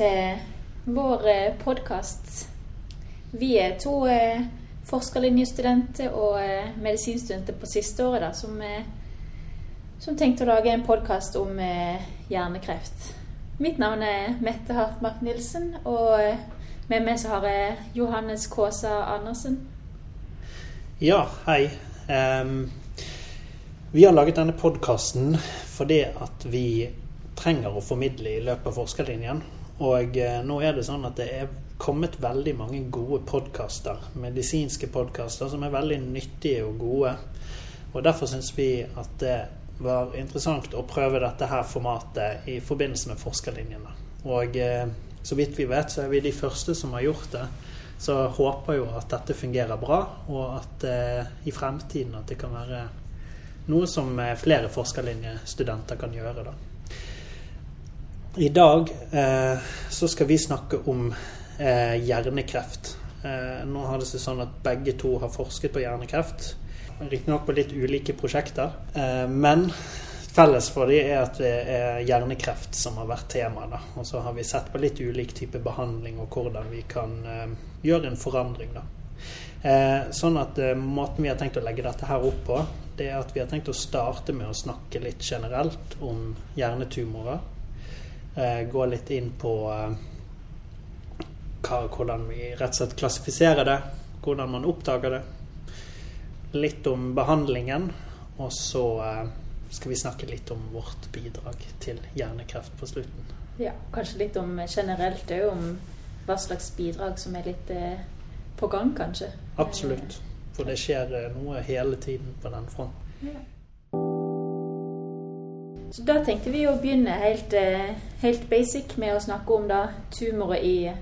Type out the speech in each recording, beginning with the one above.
til vår podkast. Vi er to eh, forskerlinjestudenter og eh, medisinstudenter på siste året da, som, eh, som tenkte å lage en podkast om eh, hjernekreft. Mitt navn er Mette Hartmark Nilsen, og eh, med meg så har jeg Johannes Kaasa Andersen. Ja, hei. Um, vi har laget denne podkasten fordi at vi trenger å formidle i løpet av forskerlinjen. Og eh, nå er det sånn at det er kommet veldig mange gode podkaster, medisinske podkaster, som er veldig nyttige og gode. Og derfor syns vi at det var interessant å prøve dette her formatet i forbindelse med forskerlinjene. Og eh, så vidt vi vet, så er vi de første som har gjort det. Så jeg håper jo at dette fungerer bra, og at eh, i fremtiden at det kan være noe som eh, flere forskerlinjestudenter kan gjøre. da. I dag eh, så skal vi snakke om eh, hjernekreft. Eh, nå har det seg sånn at begge to har forsket på hjernekreft. Riktignok på litt ulike prosjekter. Eh, men felles for dem er at det er hjernekreft som har vært tema. Da. Og så har vi sett på litt ulik type behandling og hvordan vi kan eh, gjøre en forandring. da. Eh, sånn at Måten vi har tenkt å legge dette her opp på, det er at vi har tenkt å starte med å snakke litt generelt om hjernetumorer. Eh, gå litt inn på eh, hva, hvordan vi rett og slett klassifiserer det, hvordan man oppdager det. Litt om behandlingen, og så eh, skal vi snakke litt om vårt bidrag til hjernekreft på slutten. Ja, kanskje litt om generelt òg, om hva slags bidrag som er litt eh, på gang, kanskje. Absolutt. For det skjer noe hele tiden på den fronten. Ja. Så da tenkte vi å begynne helt, eh, helt basic med å snakke om da tumorer i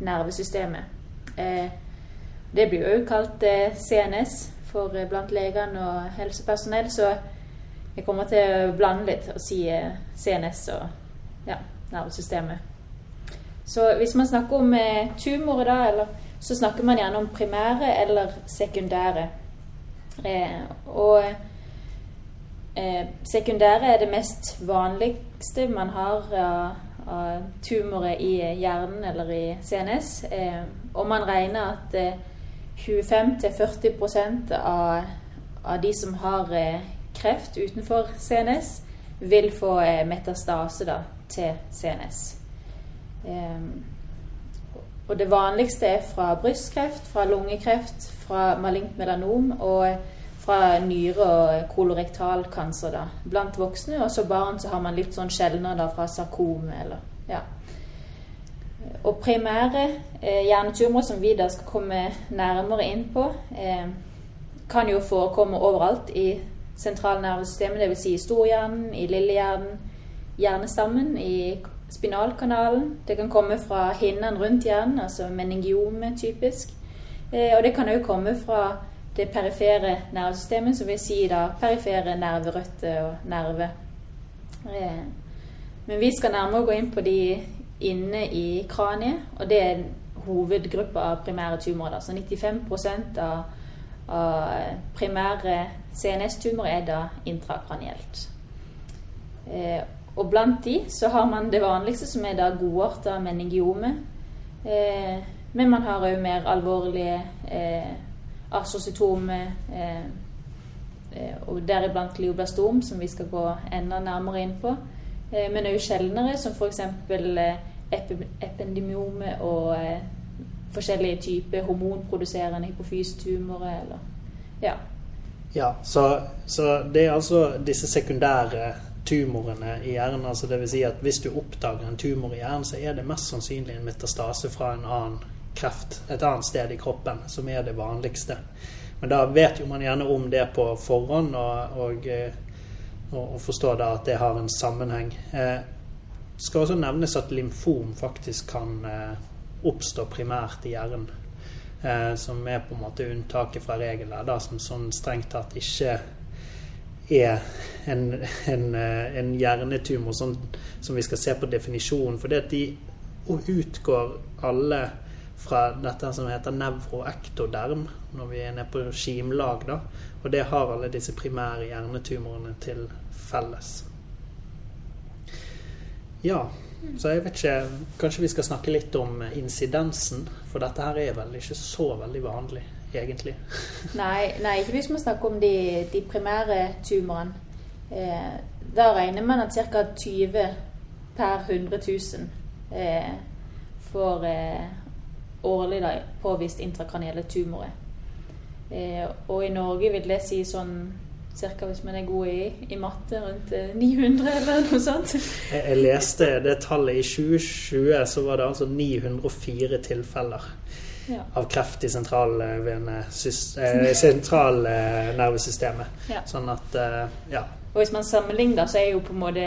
nervesystemet. Eh, det blir jo kalt eh, CNS for blant legene og helsepersonell, så jeg kommer til å blande litt og si CNS og ja, nervesystemet. Så hvis man snakker om tumorer da, eller, så snakker man gjerne om primære eller sekundære. Og Eh, sekundære er det mest vanligste man har av, av tumorer i hjernen eller i CNS. Eh, og man regner at eh, 25-40% av, av de som har eh, kreft utenfor CNS, vil få eh, metastase da, til CNS. Eh, og det vanligste er fra brystkreft, fra lungekreft, fra malignt melanom. og fra nyre- og kolorektalkanser blant voksne. Og så barn så har man litt sånn sjeldnere fra sarkome eller ja. Og primære eh, hjernetumorer, som vi da skal komme nærmere inn på, eh, kan jo forekomme overalt i sentralnervesystemet, dvs. Si i storhjernen, i lillehjernen, hjernestammen, i spinalkanalen. Det kan komme fra hinnen rundt hjernen, altså meningiome typisk. Eh, og det kan òg komme fra det perifere nervesystemet, som vil si da perifere nerverøtter og nerve. Eh, men vi skal nærmere gå inn på de inne i kraniet, og det er hovedgruppa av primære tumorer. Så 95 av, av primære CNS-tumorer er da intrakranielt. Eh, og blant de så har man det vanligste, som er da godarta meningiome. Eh, men man har òg mer alvorlige eh, eh, eh, og deriblant glioblastom, som vi skal gå enda nærmere inn på. Eh, men òg sjeldnere, som f.eks. Ep ependemiome og forskjellige typer hormonproduserende hypofysetumorer. Eller, ja. Ja, så, så det er altså disse sekundære tumorene i hjernen. altså vil Si at hvis du oppdager en tumor i hjernen, så er det mest sannsynlig en metastase fra en annen kreft et annet sted i kroppen, som er det vanligste. Men da vet jo man gjerne om det på forhånd, og, og, og, og forstår da at det har en sammenheng. Eh, skal også nevnes at lymfom faktisk kan eh, oppstå primært i hjernen. Eh, som er på en måte unntaket fra regelen, som sånn strengt tatt ikke er en, en, eh, en hjernetumor, sånn, som vi skal se på definisjonen. For det at de utgår alle fra dette som heter nevroektoderm, når vi er nede på skimlag. da, Og det har alle disse primære hjernetumorene til felles. Ja, Så jeg vet ikke Kanskje vi skal snakke litt om insidensen? For dette her er vel ikke så veldig vanlig, egentlig. Nei, nei ikke hvis man snakker om de, de primære tumorene. Eh, da regner man at ca. 20 per 100 000 eh, får eh, årlig da, påvist intrakranielle tumorer. Eh, og i Norge vil det si sånn cirka hvis man er god i, i matte, rundt 900 eh, eller noe sånt. Jeg, jeg leste det tallet i 2020, så var det altså 904 tilfeller ja. av kreft i sentralnervesystemet. Eh, ja. Sånn at eh, ja. Og hvis man sammenligner, så er jo på en måte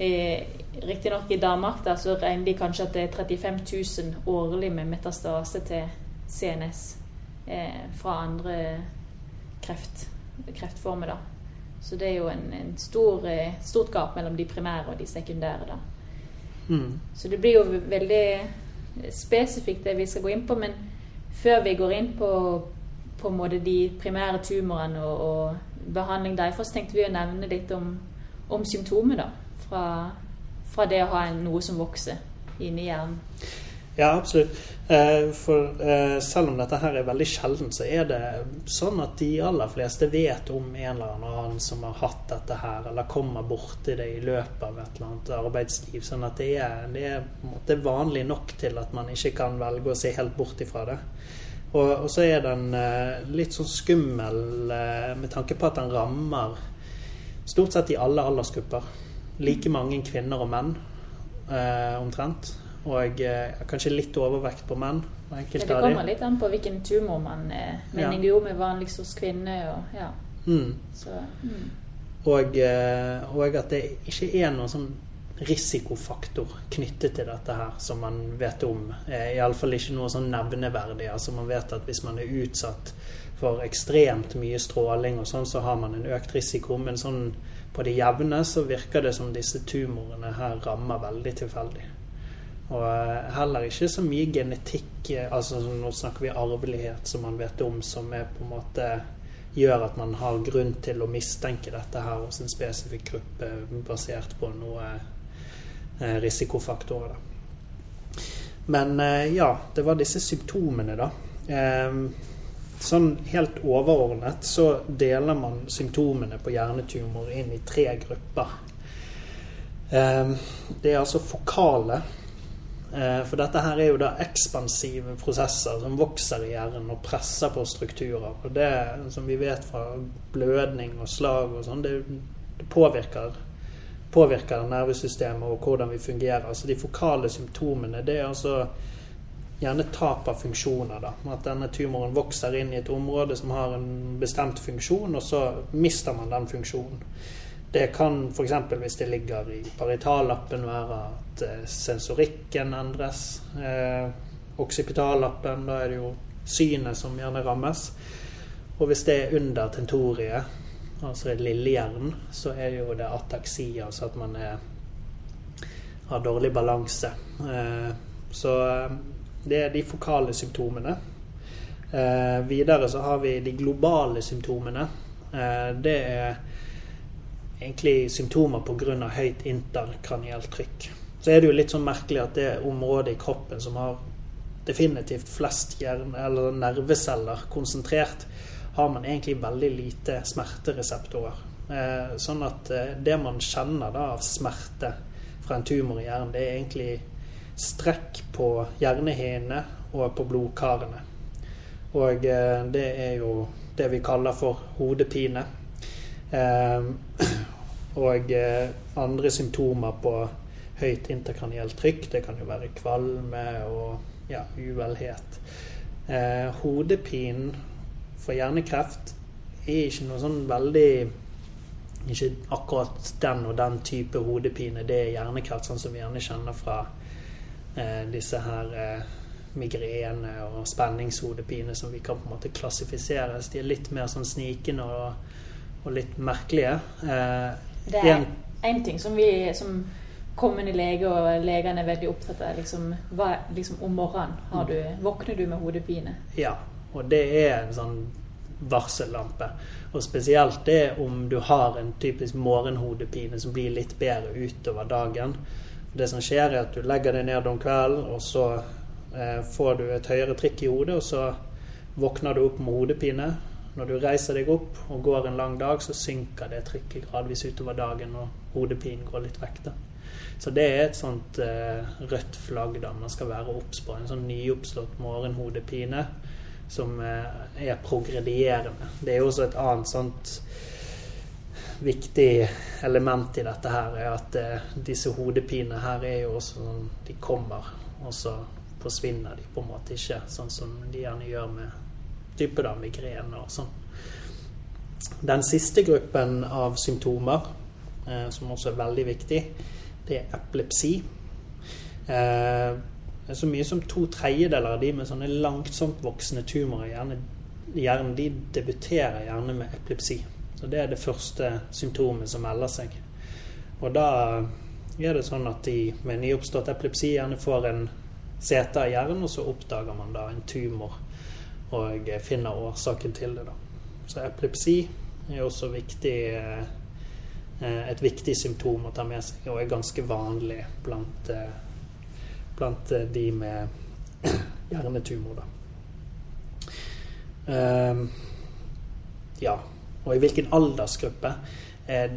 eh, Riktignok i Danmark da, så regner de kanskje at det er 35 000 årlig med metastase til CNS eh, fra andre kreft kreftformer. da. Så det er jo en, en stor, eh, stort gap mellom de primære og de sekundære. da. Mm. Så det blir jo veldig spesifikt det vi skal gå inn på. Men før vi går inn på, på de primære tumorene og, og behandling derfor, så tenkte vi å nevne litt om, om symptomer da, fra, fra, det å ha noe som vokser inni hjernen. Ja, absolutt. Eh, for eh, selv om dette her er veldig sjelden, så er det sånn at de aller fleste vet om en eller annen som har hatt dette her, eller kommer borti det i løpet av et eller annet arbeidsliv. Sånn at det er, det er vanlig nok til at man ikke kan velge å se helt bort ifra det. Og, og så er den eh, litt sånn skummel med tanke på at den rammer stort sett i alle aldersgrupper. Like mange kvinner og menn omtrent. Og eh, kanskje litt overvekt på menn. Ja, det kommer litt an på hvilken tumor man eh, meningiom er vanligst hos kvinner. Og, ja. mm. Så, mm. Og, eh, og, at det ikke er noen sånn risikofaktor knyttet til dette her som man vet om. Eh, Iallfall ikke noe sånn nevneverdig. Altså man vet at hvis man er utsatt for ekstremt mye stråling og sånn, så har man en økt risiko. Men sånn på det jevne så virker det som disse tumorene her rammer veldig tilfeldig. Og eh, heller ikke så mye genetikk, eh, altså nå snakker vi arvelighet som man vet om, som er på en måte gjør at man har grunn til å mistenke dette her hos en spesifikk gruppe basert på noen eh, risikofaktorer. Men ja, det var disse symptomene, da. Sånn helt overordnet så deler man symptomene på hjernetumor inn i tre grupper. Det er altså fokale Eh, for dette her er jo da ekspansive prosesser som vokser i hjernen og presser på strukturer. Og det som vi vet fra blødning og slag og sånn, det, det påvirker, påvirker, nervesystemet og hvordan vi fungerer. Altså de fokale symptomene, det er altså gjerne tap av funksjoner. da, At denne tumoren vokser inn i et område som har en bestemt funksjon, og så mister man den funksjonen. Det kan f.eks. hvis det ligger i paritallappen, være at eh, sensorikken endres. Eh, occipitallappen, da er det jo synet som gjerne rammes. Og hvis det er under tentoriet, altså lillehjernen, så er jo det ataksi, altså at man er, har dårlig balanse. Eh, så eh, det er de fokale symptomene. Eh, videre så har vi de globale symptomene. Eh, det er egentlig symptomer pga. høyt interkranielt trykk. Så er det jo litt sånn merkelig at det området i kroppen som har definitivt flest hjerne, eller nerveceller konsentrert, har man egentlig veldig lite smertereseptorer. Eh, sånn at eh, det man kjenner da av smerte fra en tumor i hjernen, det er egentlig strekk på hjernehinnene og på blodkarene. Og eh, det er jo det vi kaller for hodepine. Ehm, og eh, andre symptomer på høyt interkranielt trykk. Det kan jo være kvalme og ja, uvelhet. Eh, hodepinen for hjernekreft er ikke noe sånn veldig Ikke akkurat den og den type hodepine. Det er hjernekreft, sånn som vi gjerne kjenner fra disse her eh, migrene og spenningshodepine, som vi kan på en måte klassifiseres. De er litt mer sånn snikende og og litt merkelige. Eh, det er én ting som vi som kommende lege og legene er veldig opptatt av. Liksom, hva, liksom om morgenen du, våkner du med hodepine. Ja, og det er en sånn varsellampe. Og spesielt det om du har en typisk morgenhodepine som blir litt bedre utover dagen. Det som skjer, er at du legger deg ned om kvelden, og så eh, får du et høyere trykk i hodet, og så våkner du opp med hodepine. Når du reiser deg opp og går en lang dag, så synker det trykket gradvis utover dagen, og hodepinen går litt vekk. da. Så det er et sånt eh, rødt flagg da man skal være obs på. En sånn nyoppslått morgenhodepine som eh, er progredierende. Det er jo også et annet sånt viktig element i dette her, er at eh, disse hodepinene her er jo også sånn De kommer, og så forsvinner de på en måte ikke, sånn som de gjerne gjør med type da migrene og sånn. Den siste gruppen av symptomer, eh, som også er veldig viktig, det er epilepsi. Eh, så mye som to tredjedeler av de med sånne langsomt voksende tumorer gjerne, gjerne de debuterer gjerne med epilepsi. Så Det er det første symptomet som melder seg. Og da er det sånn at de med nyoppstått epilepsi gjerne får en CT i hjernen, og så oppdager man da en tumor og finner årsaken til det. da. Så epilepsi er også viktig, eh, et viktig symptom å ta med seg, og er ganske vanlig blant, eh, blant de med hjernetumor. Da. Ja, og i hvilken aldersgruppe er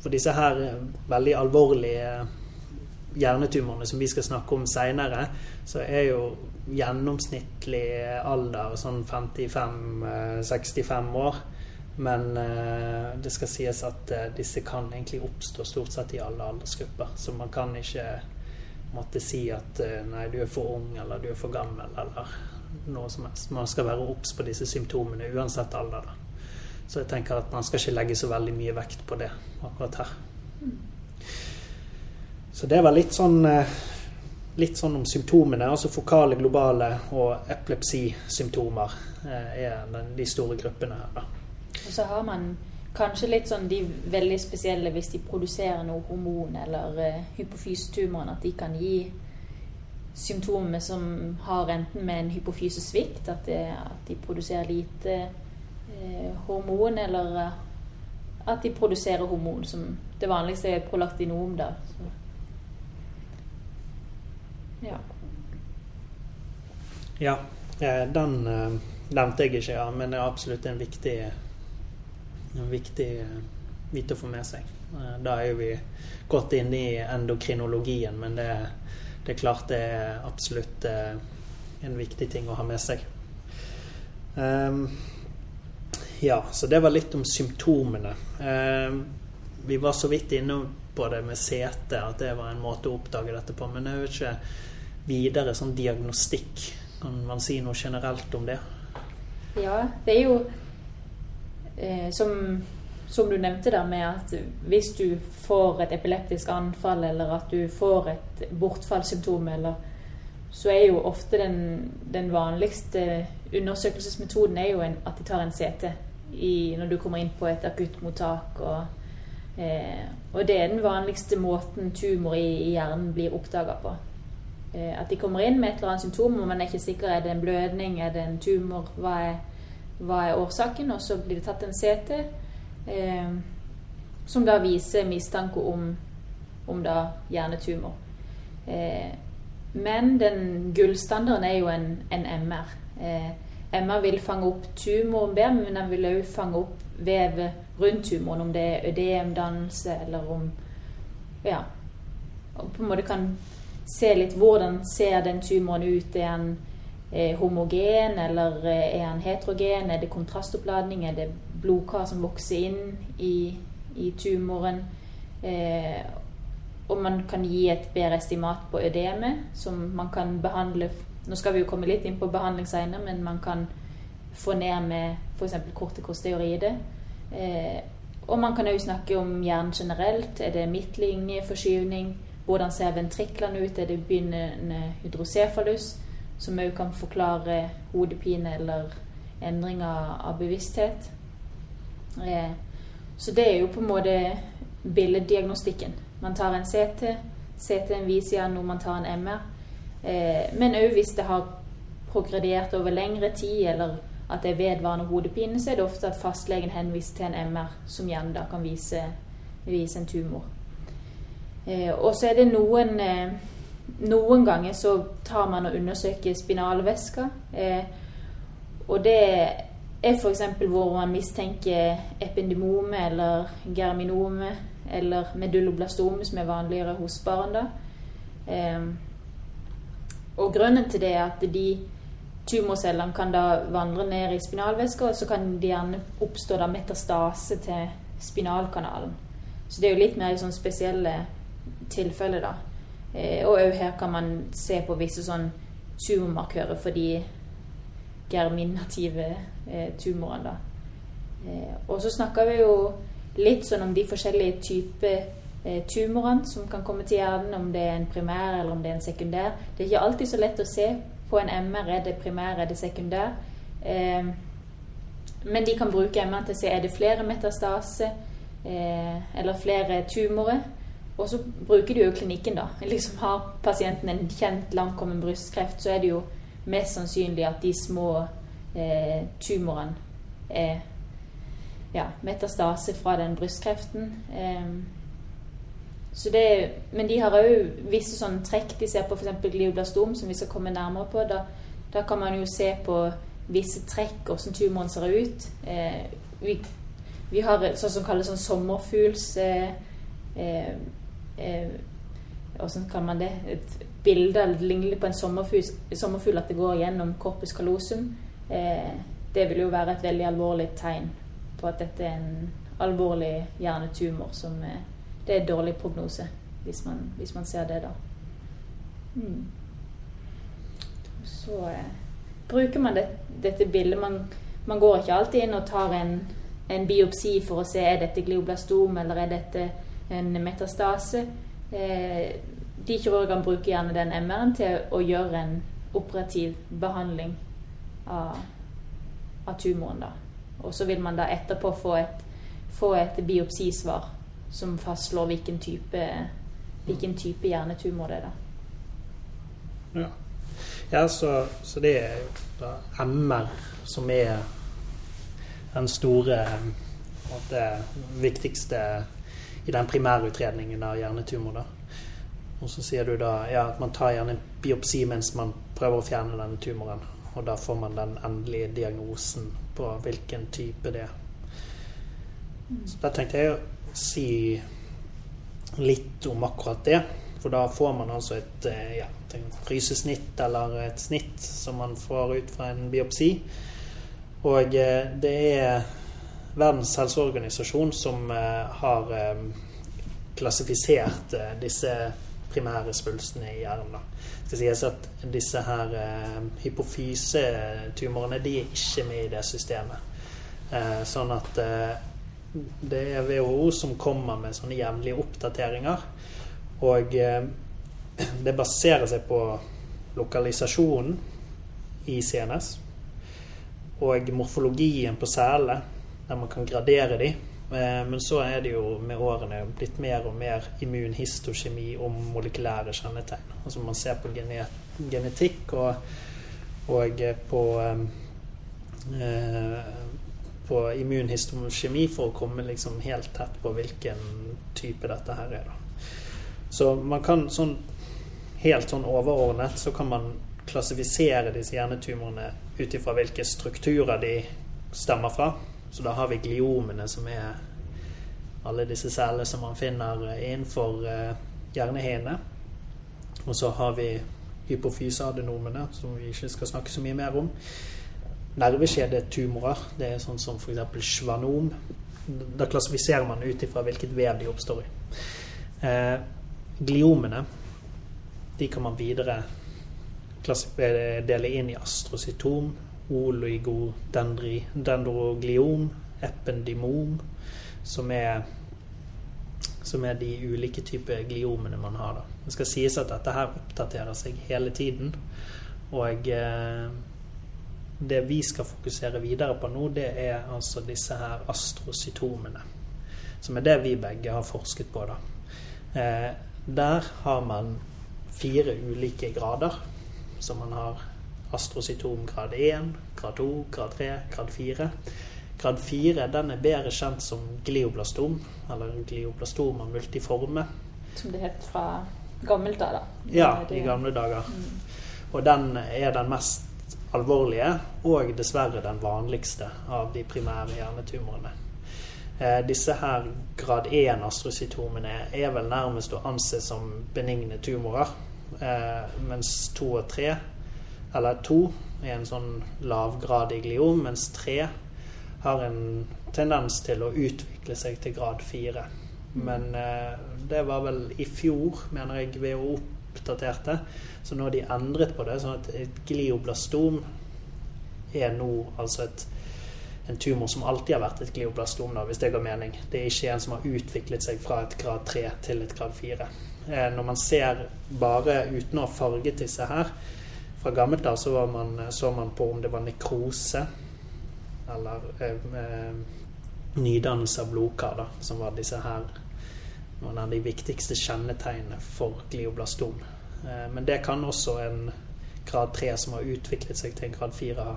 For disse her veldig alvorlige hjernetumorene som vi skal snakke om seinere, så er jo gjennomsnittlig alder sånn 55-65 år. Men det skal sies at disse kan egentlig oppstå stort sett i alle aldersgrupper. Så man kan ikke måtte si at nei, du er for ung, eller du er for gammel, eller noe som helst. Man skal være obs på disse symptomene uansett alder. Da. Så jeg tenker at man skal ikke legge så veldig mye vekt på det akkurat her. Så det var litt sånn, eh, litt sånn om symptomene. Altså fokale, globale og epilepsisymptomer eh, er de store gruppene her. Da. Og så har man kanskje litt sånn de veldig spesielle hvis de produserer noe hormon eller uh, hypofysetumoren, at de kan gi symptomer som har enten med en hypofysesvikt, at, at de produserer lite eh, hormon, eller eh, at de produserer hormon, som det vanligste er prolaktinom. da. Så. Ja. Ja, den uh, nevnte jeg ikke, ja, men det er absolutt en viktig, en viktig vite å få med seg. Da er vi godt inne i endokrinologien, men det er det er klart det er absolutt eh, en viktig ting å ha med seg. Um, ja, så det var litt om symptomene. Um, vi var så vidt inne på det med CT, at det var en måte å oppdage dette på. Men jeg vet ikke videre sånn diagnostikk. Kan man si noe generelt om det? Ja, det er jo eh, som som du nevnte der med at hvis du får et epileptisk anfall, eller at du får et bortfallssymptom, eller så er jo ofte den, den vanligste undersøkelsesmetoden er jo en, at de tar en CT i, når du kommer inn på et akuttmottak. Og, eh, og det er den vanligste måten tumor i, i hjernen blir oppdaga på. Eh, at de kommer inn med et eller annet symptom, og man er ikke sikker er det en blødning, er det en tumor, hva er, hva er årsaken, og så blir det tatt en CT eh, som da viser mistanke om, om da hjernetumor. Eh, men den gullstandarden er jo en, en MR. Eh, MR vil fange opp tumoren bedre, men den vil òg fange opp vevet rundt tumoren, om det er ødemdannelse eller om Ja. Og på en måte kan se litt hvordan ser den tumoren ut. Er den homogen, eller eh, er han heterogen? Er det kontrastoppladning? Er det blodkar som vokser inn i, i tumoren. Eh, og man kan gi et bedre estimat på ødeme, som man kan behandle Nå skal vi jo komme litt inn på behandling senere, men man kan få ned med f.eks. kortikosteroide. Eh, og man kan òg snakke om hjernen generelt. Er det midtlinjeforskyvning? Hvordan ser ventriklene ut? Er det begynnende hydrocefalus? Som òg kan forklare hodepine eller endringer av bevissthet. Eh, så det er jo på en måte billeddiagnostikken. Man tar en CT. CT-en viser igjen når man tar en MR. Eh, men òg hvis det har progredert over lengre tid, eller at det er vedvarende hodepine, så er det ofte at fastlegen henviser til en MR, som igjen da kan vise, vise en tumor. Eh, og så er det noen Noen ganger så tar man og undersøker spinalvæska. Eh, og det er f.eks. hvor man mistenker ependymome eller germinome eller medulloblastome, som er vanligere hos barn. da. Eh, og grunnen til det er at de tumorcellene kan da vandre ned i spinalvæska, og så kan det gjerne oppstå da metastase til spinalkanalen. Så det er jo litt mer i sånn spesielle tilfeller, da. Eh, og òg her kan man se på visse sånn tumormarkører for de germinative eh, tumorene, da. Eh, og så snakker vi jo litt sånn om de forskjellige typer eh, tumorene som kan komme til hjernen, om det er en primær eller om det er en sekundær. Det er ikke alltid så lett å se på en MR er det primær, er det sekundær. Eh, men de kan bruke MR til å se er det flere metastase eh, eller flere tumorer. Og så bruker de jo klinikken, da. Liksom Har pasienten en kjent langkommen brystkreft, så er det jo mest sannsynlig at de små eh, tumorene er ja, metastase fra den brystkreften. Eh, det, men de har òg visse sånne trekk. De ser på f.eks. glioblastom, som vi skal komme nærmere på. Da, da, kan man jo se på visse trekk, hvordan tumoren ser ut. Eh, vi, vi, har sånn som kalles sånn sommerfugls eh, eh, eh, kan man det? Et bilde ligner på en sommerfugl, at det går gjennom corpus callosum. Eh, det vil jo være et veldig alvorlig tegn på at dette er en alvorlig hjernetumor som eh, det er dårlig prognose hvis man, hvis man ser det, da. Mm. Så eh, bruker man det, dette bildet man, man, går ikke alltid inn og tar en, en biopsi for å se er dette glioblastom eller er dette en metastase. Eh, de kirurgene bruker gjerne den MR-en til å gjøre en operativ behandling av, av tumoren. da. Og så vil man da etterpå få et, få et biopsisvar som fastslår hvilken type, hvilken type hjernetumor det er. da. Ja, ja så, så, det er da MR som er den store det viktigste i den primærutredningen av hjernetumor. da. Og så sier du da ja, at man tar gjerne en biopsi mens man prøver å fjerne denne tumoren. Og da får man den endelige diagnosen på hvilken type det er. Så da tenkte jeg å si litt om akkurat det. For da får man altså et eh, ja, frysesnitt eller et snitt som man får ut fra en biopsi. Og eh, det er Verdens helseorganisasjon som eh, har klassifisert disse primære svulstene i hjernen. Det skal sies at disse her hypofysetumorene de er ikke med i det systemet. Sånn at det er WHO som kommer med sånne jevnlige oppdateringer. Og eh, det baserer seg på lokalisasjonen i CNS og morfologien på cellene, der man kan gradere de. Eh, men så er det jo med årene blitt mer og mer immunhistokjemi og molekylære kjennetegn. Altså man ser på genetikk og, og på eh, på immunhistokjemi for å komme liksom helt tett på hvilken type dette her er. Så man kan sånn helt sånn overordnet så kan man klassifisere disse hjernetumorene ut ifra hvilke strukturer de stemmer fra. Så da har vi gliomene, som er alle disse cellene som man finner innenfor uh, hjernehinnene. Og så har vi hypofyseadenomene, som vi ikke skal snakke så mye mer om Nerveskjedetumorer, Det er sånn som f.eks. schwanom. Da klassifiserer man ut ifra hvilket vev de oppstår i. Eh, gliomene de kan man videre dele inn i astrocytom, oligodendrogliom, ependimom, som er, som er de ulike typer gliomene man har. Da. Det skal sies at dette her oppdaterer seg hele tiden. Og eh, det vi skal fokusere videre på nå, det er altså disse her astrocytomene. Som er det vi begge har forsket på. da. Eh, der har man fire ulike grader. som man har astrocytom grad 1, grad 2, grad 3, grad 4. Grad 4 den er bedre kjent som glioblastom, eller glioblastoma multiforme. som det het fra gammelt av, da. Ja, i gamle dager. Mm. Og den er den mest alvorlige, og dessverre den vanligste av de primære hjernetumorene. Eh, disse her grad 1-astrocytomene er vel nærmest å anse som benigne tumorer. Eh, mens to og tre, eller to, er en sånn lavgradig gliom, mens tre har en tendens til å utvikle seg til grad fire. Men eh, det var vel i fjor, mener jeg, WHO oppdaterte. Så nå har de endret på det, sånn at et glioblastom er nå altså et, en tumor som alltid har vært et glioblastom, da, hvis det ga mening. Det er ikke en som har utviklet seg fra et grad 3 til et grad 4. Eh, når man ser bare uten å ha farget disse her Fra gammelt av så, man, så man på om det var nekrose eller eh, eh, nydannelse av blodkar, da, som var disse her noen av de viktigste kjennetegnene for glioblastom. Eh, men det kan også en grad 3 som har utviklet seg til en grad 4 ha.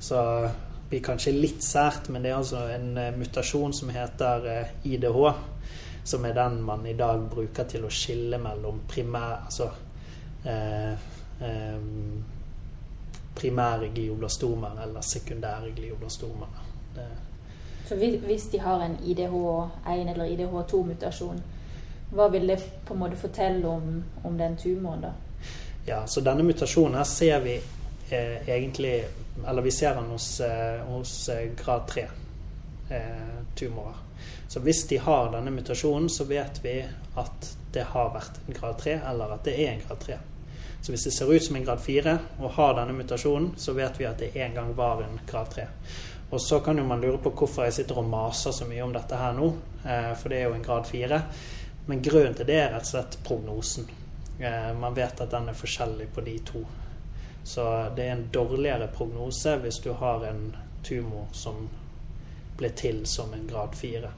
Så det blir kanskje litt sært, men det er altså en eh, mutasjon som heter eh, IDH, som er den man i dag bruker til å skille mellom primær Altså eh, eh, primære glioblastomer eller sekundære glioblastomer. Så hvis- de har en IDH1 eller IDH2-mutasjon, hva vil det på en måte fortelle om, om den tumoren, da? Ja, så denne mutasjonen her ser vi eh, egentlig Eller vi ser den hos, eh, hos eh, grad 3 eh, tumorer. Så hvis de har denne mutasjonen, så vet vi at det har vært en grad 3, eller at det er en grad 3. Så hvis det ser ut som en grad 4 og har denne mutasjonen, så vet vi at det en gang var en grad 3. Og så kan jo man lure på hvorfor jeg sitter og maser så mye om dette her nå, eh, for det er jo en grad 4. Men grunnen til det er rett og slett prognosen. Eh, Man vet at den er forskjellig på de to. Så det er en dårligere prognose hvis du har en tumor som ble til som en grad 4.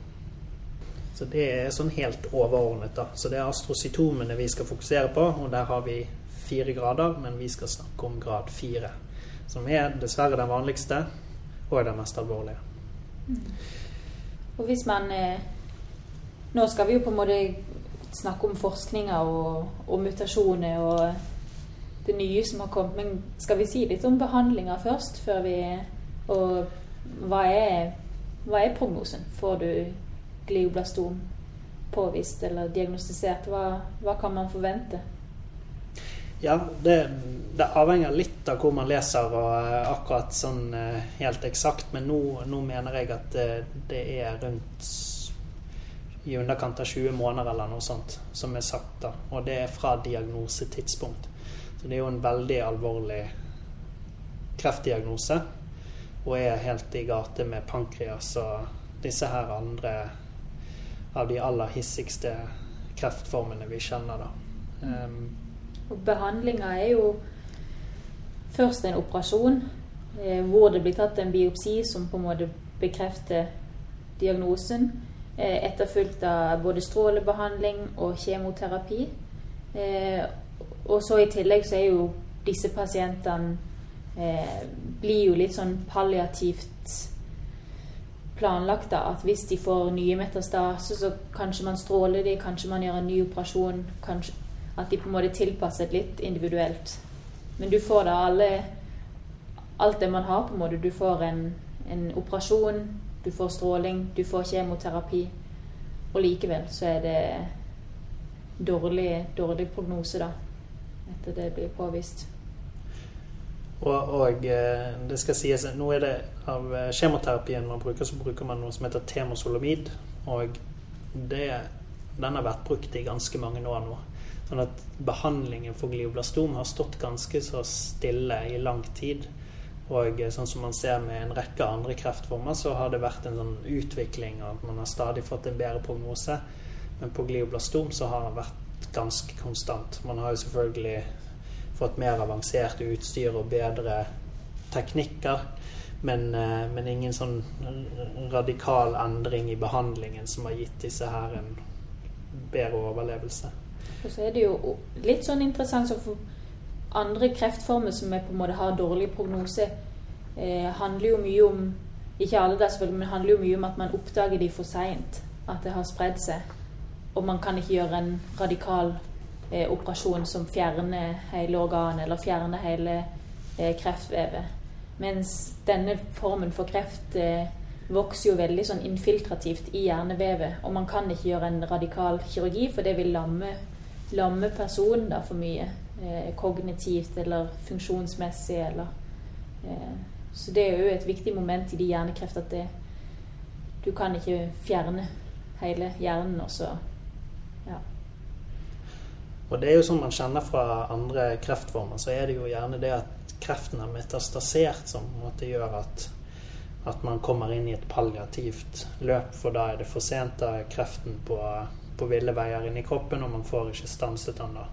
Så det er sånn helt overordnet, da. Så det er astrocytomene vi skal fokusere på, og der har vi fire grader, men vi skal snakke om grad 4. Som er dessverre den vanligste, og den mest alvorlige. Og hvis man eh, Nå skal vi jo på en måte snakke om forskninga og, og mutasjoner og det nye som har kommet, men skal vi si litt om behandlinga først? Før vi Og hva er, hva er prognosen? Får du glioblastom påvist eller diagnostisert? Hva, hva kan man forvente? Ja, det, det avhenger litt av hvor man leser, og eh, akkurat sånn eh, helt eksakt. Men nå, nå mener jeg at det, det er rundt i underkant av 20 måneder eller noe sånt som er sagt. da, Og det er fra diagnosetidspunkt. Så det er jo en veldig alvorlig kreftdiagnose. Og er helt i gate med pankreas og disse her andre av de aller hissigste kreftformene vi kjenner. da. Um, Og behandlinga er jo først en operasjon eh, hvor det blir tatt en biopsi som på en måte bekrefter diagnosen. Eh, etterfulgt av både strålebehandling og kjemoterapi. Eh, og så i tillegg så er jo disse pasientene eh, blir jo litt sånn palliativt planlagt. da, At hvis de får nye metastaser, så kanskje man stråler de, kanskje man gjør en ny operasjon. kanskje At de på en måte er tilpasset litt individuelt. Men du får da alle alt det man har, på en måte. Du får en, en operasjon, du får stråling, du får kjemoterapi. Og likevel så er det dårlig, dårlig prognose, da. Etter det blir påvist. Og, og eh, det skal sies Nå er det av eh, kjemoterapien man bruker, så bruker man noe som heter temosolomid. Og det, den har vært brukt i ganske mange år nå. Sånn at behandlingen for glioblastom har stått ganske så stille i lang tid. Og eh, sånn som man ser med en rekke andre kreftformer, så har det vært en sånn utvikling, og man har stadig fått en bedre prognose. Men på glioblastom så har den vært ganske konstant. Man har jo selvfølgelig fått mer avansert utstyr og bedre teknikker. Men, eh, men ingen sånn radikal endring i behandlingen som har gitt disse her en bedre overlevelse. Og så er det jo litt sånn interessant så for andre kreftformer som på en måte har dårlig prognose, eh, handler jo mye om Ikke alle der selvfølgelig, men handler jo mye om at man oppdager de for seint. At det har spredd seg. og man kan ikke gjøre en radikal eh, operasjon som fjerner hele organet eller fjerner hele eh, kreftvevet. Mens denne formen for kreft eh, vokser jo veldig sånn infiltrativt i hjernevevet. Og man kan ikke gjøre en radikal kirurgi, for det vil lamme, lamme personen da for mye. Eh, kognitivt eller funksjonsmessig eller eh, Så det er jo et viktig moment i de hjernekreft at det, du kan ikke fjerne hele hjernen, og så ja. Og det er jo sånn man kjenner fra andre kreftformer, så er det jo gjerne det at kreften er metastasert som måte gjør at, at man kommer inn i et palliativt løp, for da er det for sent. Da er kreften på, på ville veier inn i kroppen, og man får ikke stanset den da.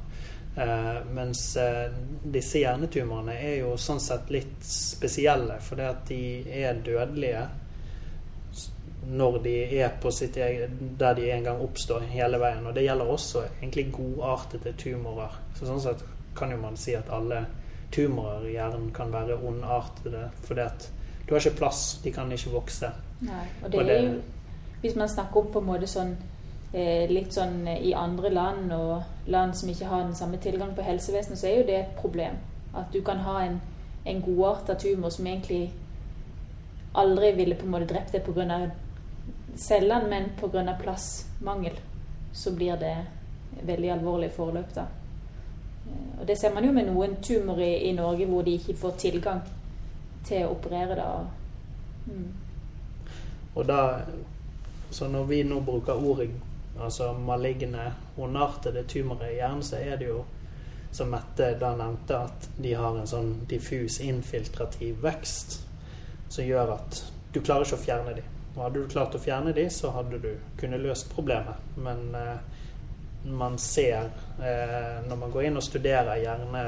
Eh, mens eh, disse hjernetumorene er jo sånn sett litt spesielle, fordi at de er dødelige når de er på sitt eget, der de en gang oppstår hele veien. Og det gjelder også egentlig godartede tumorer. Så sånn sett kan jo man si at alle tumorer i hjernen kan være ondartede. Fordi at du har ikke plass, de kan ikke vokse. Nei, og det, og det er jo Hvis man snakker om på en måte sånn eh, litt sånn eh, i andre land, og land som ikke har den samme tilgang på helsevesenet, så er jo det et problem. At du kan ha en, en godarta tumor som egentlig aldri ville på en måte drept deg pga cellene, men pga. plassmangel så blir det veldig alvorlig forløp. da. Eh, og Det ser man jo med noen tumorer i, Norge hvor de ikke får tilgang til å operere. da. Mm. Og da, så Når vi nå bruker ordet altså maligne, ondartede tumorer i hjernen, så er det jo som Mette da nevnte, at de har en sånn diffus infiltrativ vekst som gjør at du klarer ikke å fjerne dem. Og hadde du klart å fjerne de, så hadde du kunnet løst problemet. Men eh, man ser eh, Når man går inn og studerer hjerne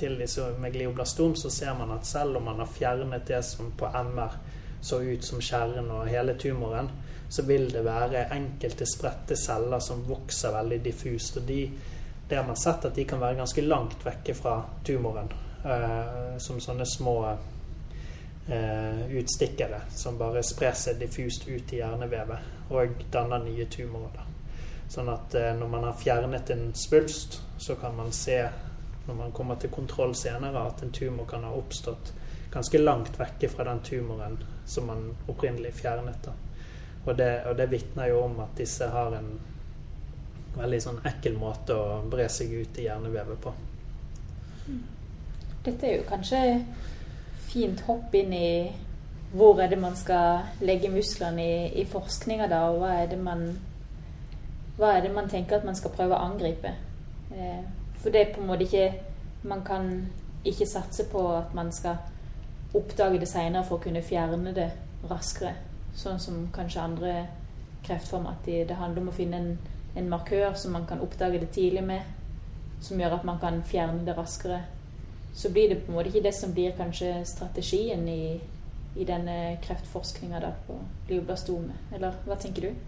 til disse med glioblastom, så ser man at selv om man har fjernet det som på MR så ut som kjernen og hele tumoren, så vil det være enkelte spredte celler som vokser veldig diffust. Og de, det har man sett at de kan være ganske langt vekke fra tumoren. Eh, som sånne små eh, utstikkere som bare sprer seg diffust ut i hjernevevet og danner nye tumorer. Sånn at eh, når man har fjernet en svulst, så kan man se når man kommer til kontroll senere, at en tumor kan ha oppstått ganske langt vekke fra den tumoren som man opprinnelig fjernet. Da. Og det, og det vitner jo om at disse har en veldig sånn ekkel måte å bre seg ut i hjernevevet på. Dette er jo kanskje fint hopp inn i hvor er det man skal legge musklene i, i forskninga da, og hva er, man, hva er det man tenker at man skal prøve å angripe. Eh, for det er på en måte ikke Man kan ikke satse på at man skal oppdage det seinere for å kunne fjerne det raskere. Sånn som kanskje andre kreftformer. At det handler om å finne en, en markør som man kan oppdage det tidlig med, som gjør at man kan fjerne det raskere så blir det på en måte ikke det som blir kanskje strategien i, i denne kreftforskninga på glioblastome. Eller hva tenker du?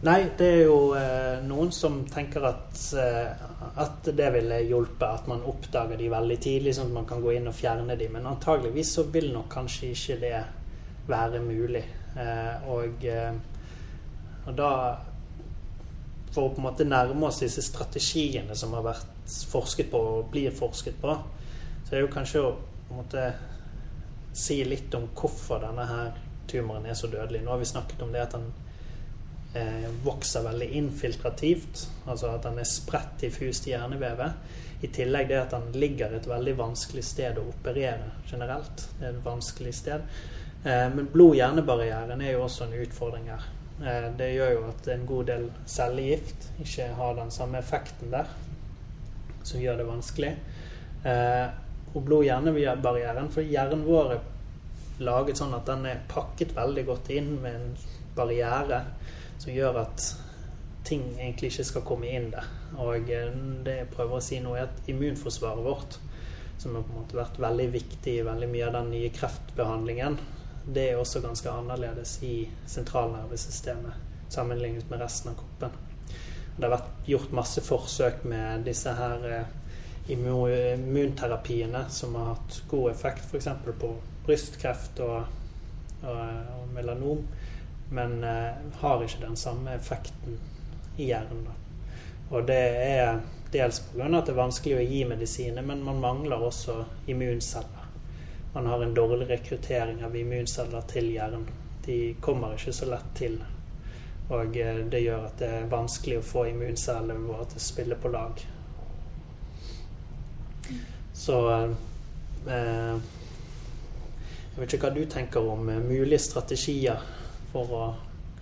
Nei, det er jo eh, noen som tenker at, eh, at det ville hjulpet at man oppdager de veldig tidlig, sånn at man kan gå inn og fjerne de. Men antageligvis så vil nok kanskje ikke det være mulig. Eh, og, eh, og da For å på en måte nærme oss disse strategiene som har vært forsket på og blir forsket på. Så er jo kanskje å på en måte si litt om hvorfor denne her tumoren er så dødelig. Nå har vi snakket om det at den eh, vokser veldig infiltrativt, altså at den er spredt diffust i hjernevevet. I tillegg det at den ligger et veldig vanskelig sted å operere generelt. Det er et vanskelig sted. Eh, men blod-hjernebarrieren er jo også en utfordring her. Eh, det gjør jo at en god del cellegift ikke har den samme effekten der som gjør det vanskelig. Eh, og blod-hjernebarrieren, for hjernen vår er laget sånn at den er pakket veldig godt inn med en barriere som gjør at ting egentlig ikke skal komme inn der. Og det jeg prøver å si nå, er at immunforsvaret vårt, som har på en måte vært veldig viktig i veldig mye av den nye kreftbehandlingen, det er også ganske annerledes i sentralnervesystemet sammenlignet med resten av kroppen. Det har vært gjort masse forsøk med disse her eh, immunterapiene som har hatt god effekt, f.eks. på brystkreft og, og, og, melanom, men uh, har ikke den samme effekten i hjernen. Da. Og det er dels pga. at det er vanskelig å gi medisiner, men man mangler også immunceller. Man har en dårlig rekruttering av immunceller til hjernen. De kommer ikke så lett til. Og eh, det gjør at det er vanskelig å få immuncellene våre til å spille på lag. Så eh, Jeg vet ikke hva du tenker om eh, mulige strategier for å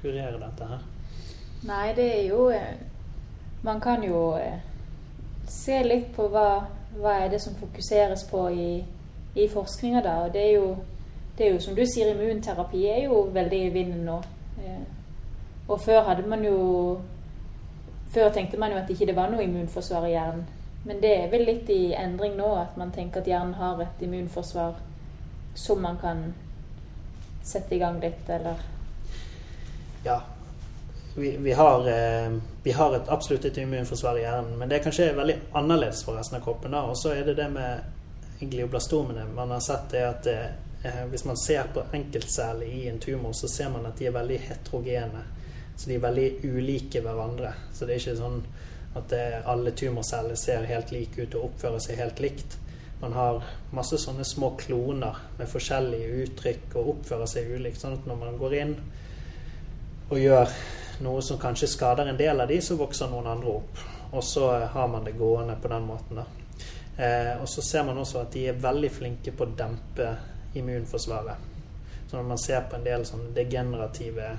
kurere dette her? Nei, det er jo eh, Man kan jo eh, se litt på hva, hva er det som fokuseres på i, i forskninga da. Og det er, jo, det er jo som du sier, immunterapi er jo veldig i vinden nå. Og før hadde man jo Før tenkte man jo at ikke det var noe immunforsvar i hjernen. Men det er vel litt i endring nå, at man tenker at hjernen har et immunforsvar som man kan sette i gang litt, eller Ja. Vi, vi, har, eh, vi har et, absolutt et immunforsvar i hjernen, men det er kanskje veldig annerledes for resten av kroppen. Og så er det det med glioblastomene. Man har sett det at eh, hvis man ser på enkeltceller i en tumor, så ser man at de er veldig heterogene. Så de er veldig ulike hverandre. Så det er ikke sånn at det, alle tumorceller ser helt like ut og oppfører seg helt likt. Man har masse sånne små kloner med forskjellige uttrykk og oppfører seg ulikt. Sånn at når man går inn og gjør noe som kanskje skader en del av de, så vokser noen andre opp. Og så har man det gående på den måten. da. Eh, og så ser man også at de er veldig flinke på å dempe immunforsvaret. Så når man ser på en del sånn degenerative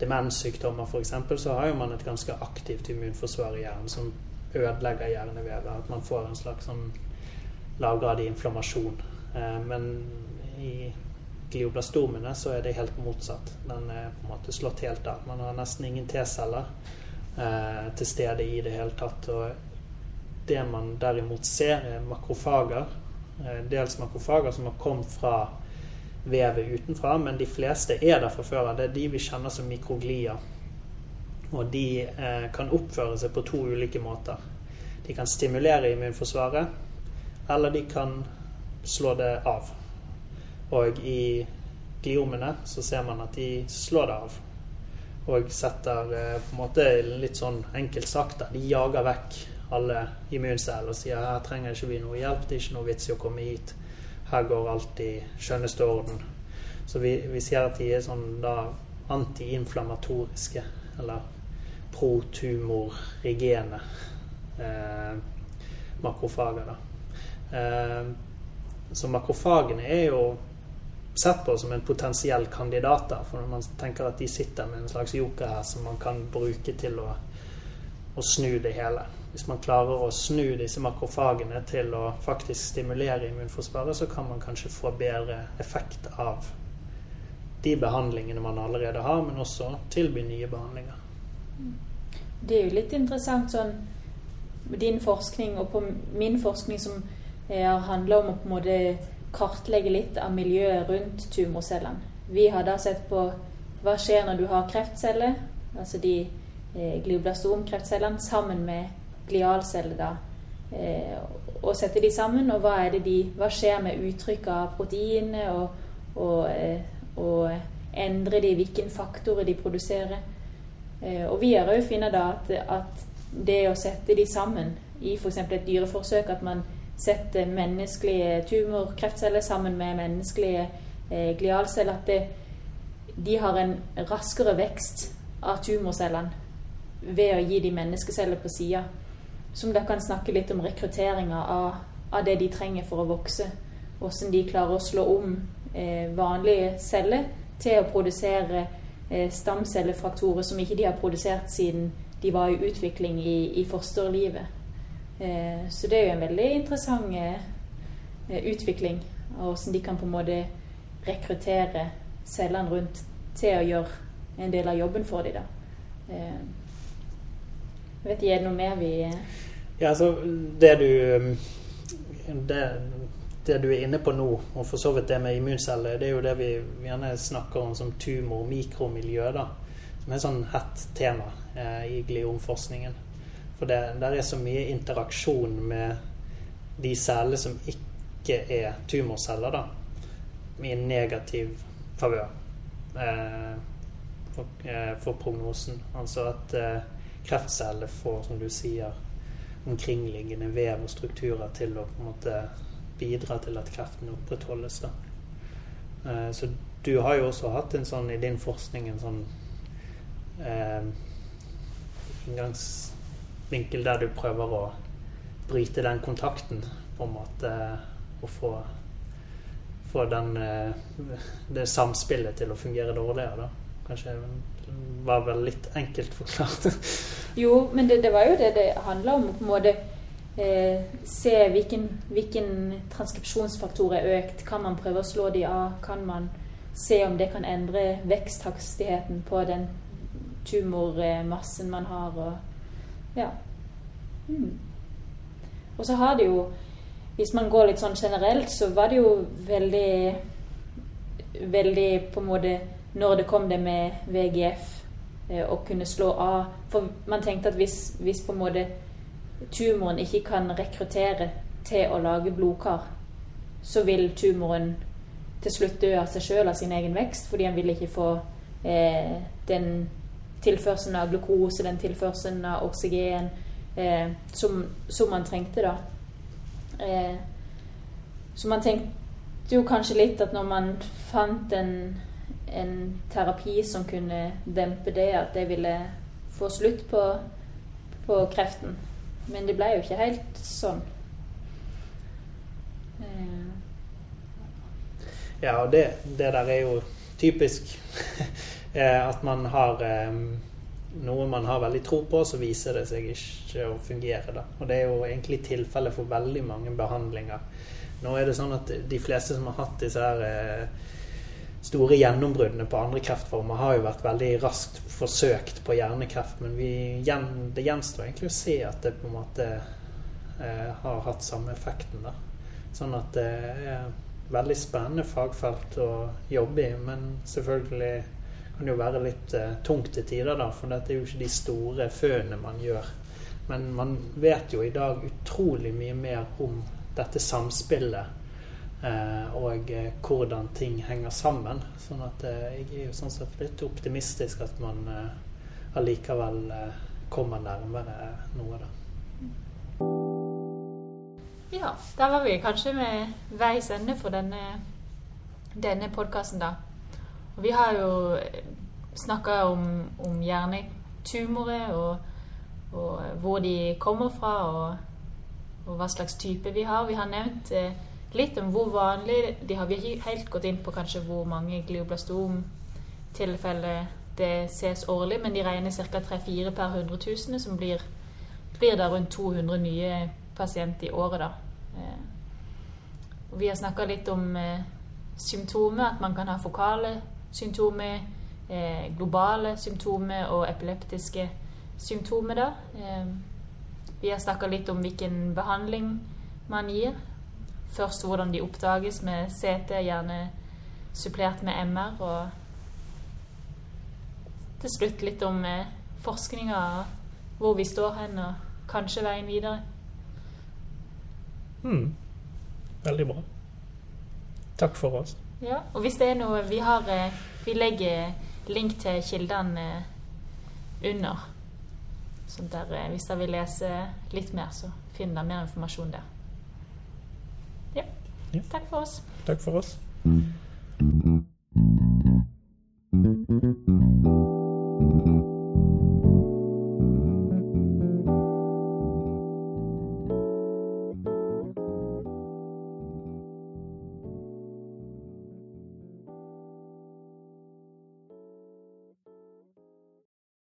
demenssykdommer f.eks., så har jo man et ganske aktivt immunforsvar i hjernen som ødelegger hjernevevet. At man får en slags sånn lavgradig inflammasjon. Eh, men i glioblastomene så er det helt motsatt. Den er på en måte slått helt av. Man har nesten ingen T-celler eh, til stede i det hele tatt. Og det man derimot ser, er makrofager. Eh, dels makrofager som har kommet fra vevet utenfra, men de fleste er der fra før av. Det er de vi kjenner som mikroglia. Og de eh, kan oppføre seg på to ulike måter. De kan stimulere immunforsvaret, eller de kan slå det av. Og i gliomene så ser man at de slår det av. Og setter eh, på en måte litt sånn enkelt sagt de jager vekk alle immunceller og sier her trenger ikke vi noe hjelp, det er ikke noe vits i å komme hit her går alt i skjønneste orden. Så vi, vi ser at de er sånn da antiinflammatoriske, eller protumorigene eh, makrofager. Da. Eh, så makrofagene er jo sett på som en potensiell kandidat. Da, for når man tenker at de sitter med en slags joker her som man kan bruke til å, å snu det hele. Hvis man klarer å snu disse makrofagene til å faktisk stimulere immunforsvaret, så kan man kanskje få bedre effekt av de behandlingene man allerede har, men også tilby nye behandlinger. Det er jo litt interessant sånn din forskning og på min forskning som har handla om å på en måte kartlegge litt av miljøet rundt tumorcellene. Vi har da sett på hva skjer når du har kreftceller, altså de eh, glioblastomkreftcellene, sammen med glialceller, da. Eh, og sette de sammen, og hva, de, hva skjer med uttrykk av proteinene, og, og, eh, og endre de, hvilke faktorer de produserer. Eh, og vi har òg funnet da at, at, det å sette de sammen i f.eks. et dyreforsøk, at man setter menneskelige tumorkreftceller sammen med menneskelige eh, glialceller, at det, de har en raskere vekst av tumorcellene ved å gi de menneskeceller på sida som da kan snakke litt om rekrutteringa av, av, det de trenger for å vokse. Hvordan de klarer å slå om eh, vanlige celler til å produsere eh, stamcellefraktorer som ikke de har produsert siden de var i utvikling i, i fosterlivet. Eh, så det er jo en veldig interessant eh, utvikling av hvordan de kan på en måte rekruttere cellene rundt til å gjøre en del av jobben for dem. da. Eh, vet ikke, Er det noe mer vi Ja, altså det du det, det, du er inne på nå, og for så vidt det med immunceller, det er jo det vi gjerne snakker om som tumor- mikromiljø, da. Som er et sånn hett tema eh, i gliomforskningen. For det, der er så mye interaksjon med de cellene som ikke er tumorceller, da. I negativ favør eh, for, eh, for, prognosen. Altså at eh, kreftcelle får, som du sier, omkringliggende vev og strukturer til å på en måte bidra til at kreften opprettholdes. Da. Eh, så du har jo også hatt en sånn i din forskning en sånn eh, inngangsvinkel der du prøver å bryte den kontakten på en måte og få, få den, eh, det samspillet til å fungere dårligere. da. Kanskje var vel litt enkelt forklart. jo, men det, det, var jo det det handla om. på en måte eh, Se hvilken, hvilken transkripsjonsfaktor er økt. Kan man prøve å slå de av? Kan man se om det kan endre veksthastigheten på den tumormassen man har? Og, ja. Mm. Og så har det jo Hvis man går litt sånn generelt, så var det jo veldig Veldig på en måte når det kom det med VGF, og å kunne slå av For man tenkte at hvis, hvis på en måte tumoren ikke kan rekruttere til å lage blodkar, så vil tumoren til slutt dø av seg sjøl av sin egen vekst, fordi han vil ikke få eh, den tilførselen av glukose, den tilførselen av oksygen eh, som, som, man trengte, da. Eh, så man tenkte jo kanskje litt at når man fant en en terapi som kunne dempe det, at det ville få slutt på, på kreften. Men det ble jo ikke helt sånn. Eh. Ja, og det, det, der er jo typisk eh, at man har um, noe man har veldig tro på, så viser det seg ikke å fungere. Da. Og det er jo egentlig tilfellet for veldig mange behandlinger. Nå er det sånn at de fleste som har hatt disse her eh, store gjennombruddene på andre kreftformer har jo vært veldig raskt forsøkt på hjernekreft, men vi, det gjenstår egentlig å se at det på en måte eh, har hatt samme effekten. da. Sånn at det er veldig spennende fagfelt å jobbe i, men selvfølgelig kan det jo være litt eh, tungt til tider, da, for dette er jo ikke de store føene man gjør. Men man vet jo i dag utrolig mye mer om dette samspillet og eh, hvordan ting henger sammen. Sånn at eh, jeg er jo sånn sett litt optimistisk at man allikevel kommer nærmere noe, da. Ja, da var vi kanskje med veis ende for denne, denne podkasten, da. Og vi har jo snakka om, om hjernetumorer og, og, hvor de kommer fra, og, og, hva slags type vi har. Vi har nevnt eh, litt om hvor vanlig de har. Vi har ikke helt gått inn på kanskje hvor mange glioblastomtilfeller det ses årlig, men de regner ca. 3-4 per 100 000, som blir, blir da rundt 200 nye pasienter i året. da. Eh, vi har snakka litt om eh, symptomer, at man kan ha fokale symptomer, eh, globale symptomer og epileptiske symptomer. da. Eh, vi har snakka litt om hvilken behandling man gir. Først hvordan de oppdages med CT, gjerne supplert med MR. Og til slutt litt om eh, forskninga, hvor vi står hen, og kanskje veien videre. Mm. Veldig bra. Takk for oss. Ja, og hvis det er noe Vi har eh, Vi legger link til kildene eh, under. Så der, hvis dere vil lese litt mer, så finner dere mer informasjon der. Ja. Takk for oss. Takk for oss.